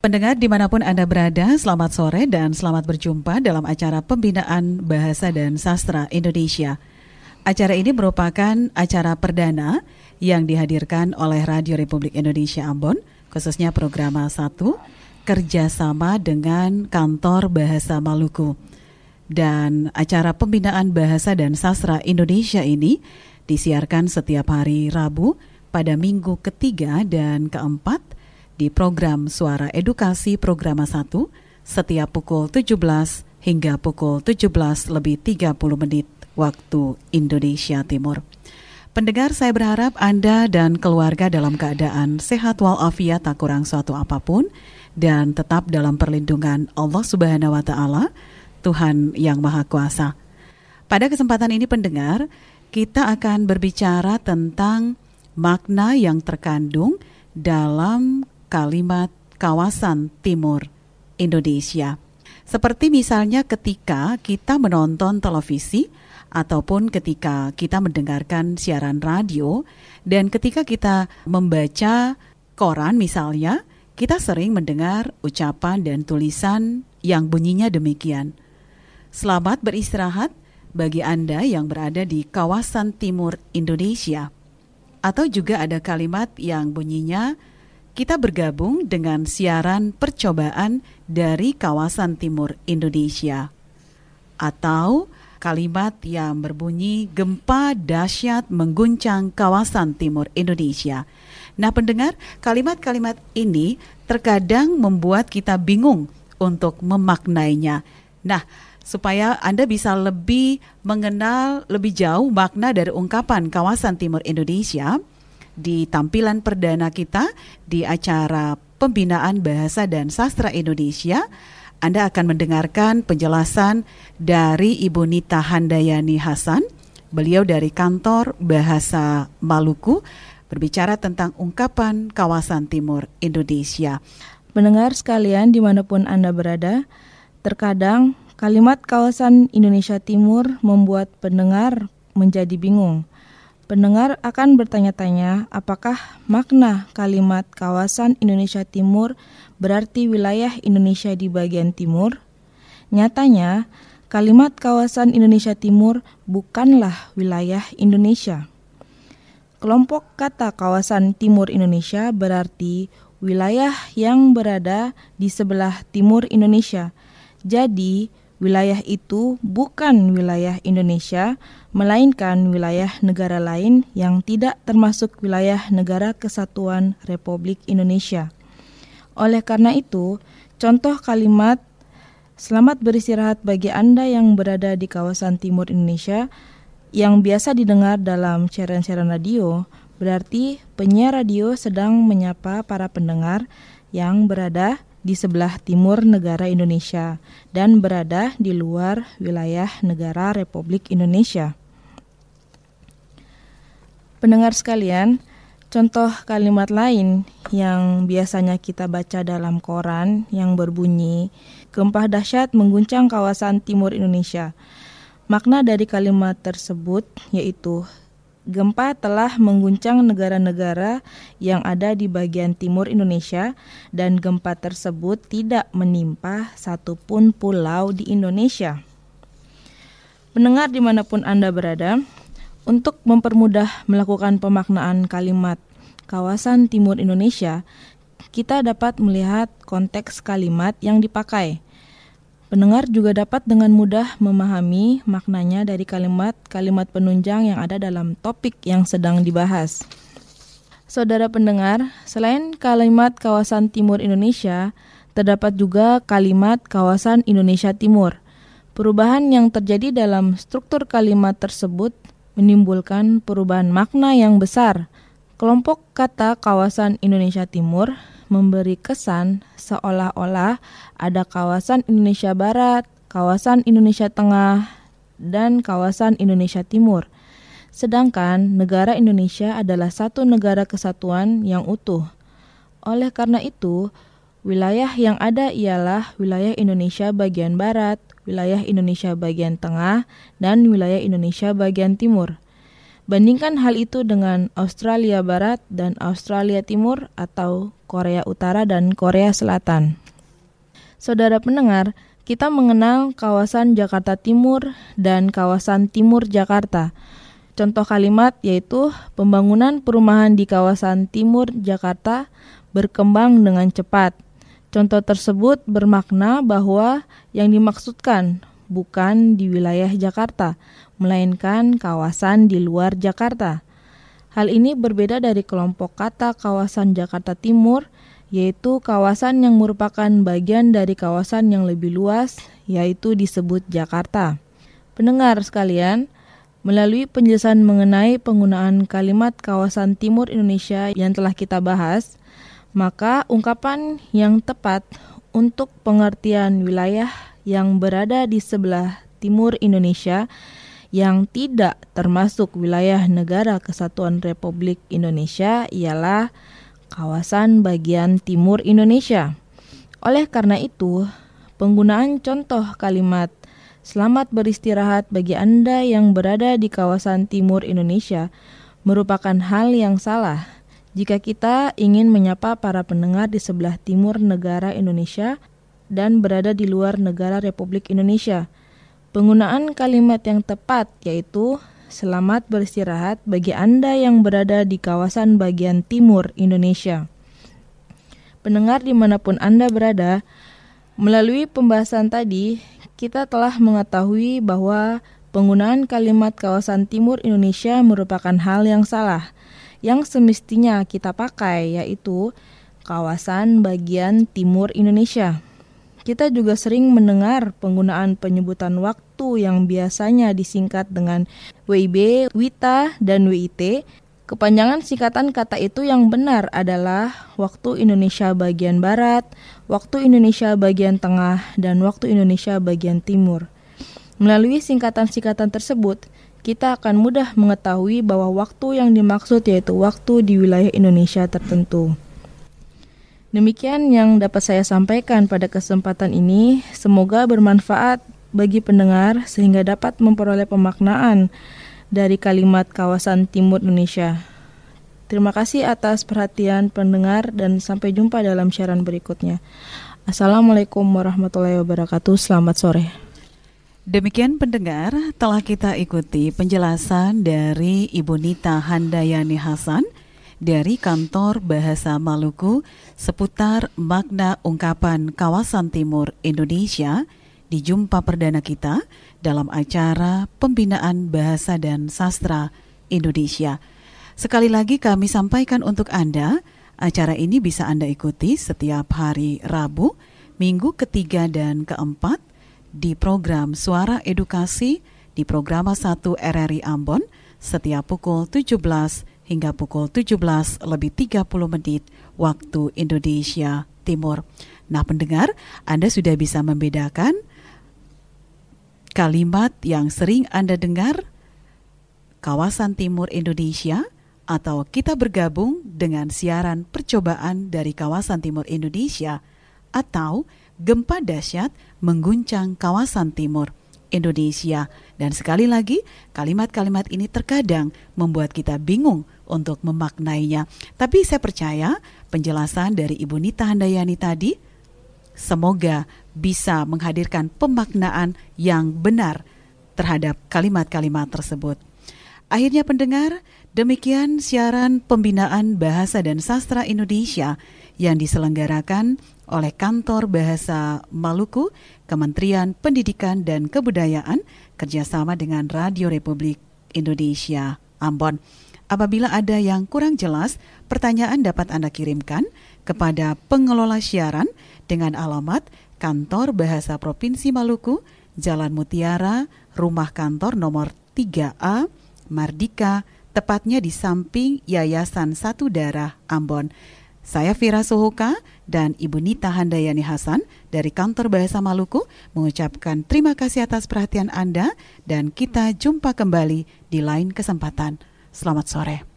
Pendengar di mana pun Anda berada, selamat sore dan selamat berjumpa dalam acara Pembinaan Bahasa dan Sastra Indonesia. Acara ini merupakan acara perdana yang dihadirkan oleh Radio Republik Indonesia Ambon, khususnya program 1, kerjasama dengan Kantor Bahasa Maluku. Dan acara Pembinaan Bahasa dan Sastra Indonesia ini disiarkan setiap hari Rabu pada minggu ketiga dan keempat di program Suara Edukasi Programa 1 setiap pukul 17 hingga pukul 17 lebih 30 menit waktu Indonesia Timur. Pendengar, saya berharap Anda dan keluarga dalam keadaan sehat walafiat tak kurang suatu apa pun dan tetap dalam perlindungan Allah Subhanahu wa taala, Tuhan yang Maha Kuasa. Pada kesempatan ini pendengar, kita akan berbicara tentang makna yang terkandung dalam kalimat kawasan timur Indonesia. Seperti misalnya ketika kita menonton televisi ataupun ketika kita mendengarkan siaran radio dan ketika kita membaca koran misalnya, kita sering mendengar ucapan dan tulisan yang bunyinya demikian. Selamat beristirahat bagi Anda yang berada di kawasan timur Indonesia. Atau juga ada kalimat yang bunyinya kita bergabung dengan siaran percobaan dari kawasan timur Indonesia. Atau kalimat yang berbunyi gempa dahsyat mengguncang kawasan timur Indonesia. Nah, pendengar, kalimat-kalimat ini terkadang membuat kita bingung untuk memaknainya. Nah, supaya Anda bisa lebih mengenal lebih jauh makna dari ungkapan kawasan timur Indonesia, di tampilan perdana kita di acara Pembinaan Bahasa dan Sastra Indonesia. Anda akan mendengarkan penjelasan dari Ibu Nita Handayani Hasan. Beliau dari kantor Bahasa Maluku berbicara tentang ungkapan kawasan timur Indonesia. Mendengar sekalian di mana pun Anda berada, terkadang kalimat kawasan Indonesia Timur membuat pendengar menjadi bingung. Pendengar akan bertanya-tanya apakah makna kalimat kawasan Indonesia Timur berarti wilayah Indonesia di bagian timur? Nyatanya, kalimat kawasan Indonesia Timur bukanlah wilayah Indonesia. Kelompok kata kawasan timur Indonesia berarti wilayah yang berada di sebelah timur Indonesia. Jadi, wilayah itu bukan wilayah Indonesia, melainkan wilayah negara lain yang tidak termasuk wilayah negara kesatuan Republik Indonesia. Oleh karena itu, contoh kalimat Selamat beristirahat bagi Anda yang berada di kawasan timur Indonesia yang biasa didengar dalam siaran-siaran radio, berarti penyiar radio sedang menyapa para pendengar yang berada di sebelah timur negara Indonesia dan berada di luar wilayah negara Republik Indonesia. Pendengar sekalian, contoh kalimat lain yang biasanya kita baca dalam koran yang berbunyi gempa dahsyat mengguncang kawasan timur Indonesia. Makna dari kalimat tersebut yaitu gempa telah mengguncang negara-negara yang ada di bagian timur Indonesia dan gempa tersebut tidak menimpa satupun pulau di Indonesia. Pendengar di mana pun Anda berada, untuk mempermudah melakukan pemaknaan kalimat kawasan timur Indonesia, kita dapat melihat konteks kalimat yang dipakai – Pendengar juga dapat dengan mudah memahami maknanya dari kalimat-kalimat penunjang yang ada dalam topik yang sedang dibahas. Saudara pendengar, selain kalimat kawasan timur Indonesia, terdapat juga kalimat kawasan Indonesia Timur. Perubahan yang terjadi dalam struktur kalimat tersebut menimbulkan perubahan makna yang besar. Kelompok kata kawasan Indonesia Timur memberi kesan seolah-olah ada kawasan Indonesia Barat, kawasan Indonesia Tengah, dan kawasan Indonesia Timur. Sedangkan negara Indonesia adalah satu negara kesatuan yang utuh. Oleh karena itu, wilayah yang ada ialah wilayah Indonesia bagian barat, wilayah Indonesia bagian tengah, dan wilayah Indonesia bagian timur. Bandingkan hal itu dengan Australia Barat dan Australia Timur atau Korea Utara dan Korea Selatan. Saudara pendengar, kita mengenal kawasan Jakarta Timur dan kawasan Timur Jakarta. Contoh kalimat yaitu pembangunan perumahan di kawasan Timur Jakarta berkembang dengan cepat. Contoh tersebut bermakna bahwa yang dimaksudkan bukan di wilayah Jakarta, melainkan kawasan di luar Jakarta. Hal ini berbeda dari kelompok kata kawasan Jakarta Timur, yaitu kawasan yang merupakan bagian dari kawasan yang lebih luas, yaitu disebut Jakarta. Pendengar sekalian, melalui penjelasan mengenai penggunaan kalimat kawasan timur Indonesia yang telah kita bahas, maka ungkapan yang tepat untuk pengertian wilayah yang berada di sebelah timur Indonesia yang tidak termasuk wilayah negara kesatuan Republik Indonesia ialah kawasan bagian timur Indonesia. Oleh karena itu, penggunaan contoh kalimat Selamat beristirahat bagi Anda yang berada di kawasan timur Indonesia merupakan hal yang salah jika kita ingin menyapa para pendengar di sebelah timur negara Indonesia dan berada di luar negara Republik Indonesia, penggunaan kalimat yang tepat yaitu selamat beristirahat bagi Anda yang berada di kawasan bagian timur Indonesia. Pendengar di mana pun Anda berada, melalui pembahasan tadi, kita telah mengetahui bahwa penggunaan kalimat kawasan timur Indonesia merupakan hal yang salah – yang semestinya kita pakai yaitu kawasan bagian timur Indonesia. Kita juga sering mendengar penggunaan penyebutan waktu yang biasanya disingkat dengan WIB, WITA, dan WIT. Kepanjangan singkatan kata itu yang benar adalah waktu Indonesia bagian barat, waktu Indonesia bagian tengah, dan waktu Indonesia bagian timur. Melalui singkatan-singkatan tersebut, kita akan mudah mengetahui bahwa waktu yang dimaksud yaitu waktu di wilayah Indonesia tertentu. Demikian yang dapat saya sampaikan pada kesempatan ini. Semoga bermanfaat bagi pendengar sehingga dapat memperoleh pemaknaan dari kalimat kawasan timur Indonesia. Terima kasih atas perhatian pendengar dan sampai jumpa dalam siaran berikutnya. Assalamualaikum warahmatullahi wabarakatuh. Selamat sore. Demikian pendengar, telah kita ikuti penjelasan dari Ibu Nita Handayani Hasan dari Kantor Bahasa Maluku seputar makna ungkapan kawasan timur Indonesia di jumpa perdana kita dalam acara Pembinaan Bahasa dan Sastra Indonesia. Sekali lagi kami sampaikan untuk Anda, acara ini bisa Anda ikuti setiap hari Rabu, Minggu ketiga dan keempat di program Suara Edukasi di program 1 RRI Ambon setiap pukul 17 hingga pukul 17 lebih 30 menit waktu Indonesia Timur. Nah pendengar, Anda sudah bisa membedakan kalimat yang sering Anda dengar kawasan timur Indonesia atau kita bergabung dengan siaran percobaan dari kawasan timur Indonesia atau gempa dahsyat mengguncang kawasan timur Indonesia. Dan sekali lagi, kalimat-kalimat ini terkadang membuat kita bingung untuk memaknainya. Tapi saya percaya penjelasan dari Ibu Nita Handayani tadi semoga bisa menghadirkan pemaknaan yang benar terhadap kalimat-kalimat tersebut. Akhirnya pendengar, demikian siaran pembinaan bahasa dan sastra Indonesia yang diselenggarakan oleh Kantor Bahasa Maluku, Kementerian Pendidikan dan Kebudayaan, kerjasama dengan Radio Republik Indonesia Ambon. Apabila ada yang kurang jelas, pertanyaan dapat Anda kirimkan kepada pengelola siaran dengan alamat Kantor Bahasa Provinsi Maluku, Jalan Mutiara, Rumah Kantor nomor 3A, Mardika, tepatnya di samping Yayasan Satu Darah Ambon. Saya Fira Sohoka dan Ibu Nita Handayani Hasan dari Kantor Bahasa Maluku mengucapkan terima kasih atas perhatian Anda dan kita jumpa kembali di lain kesempatan. Selamat sore.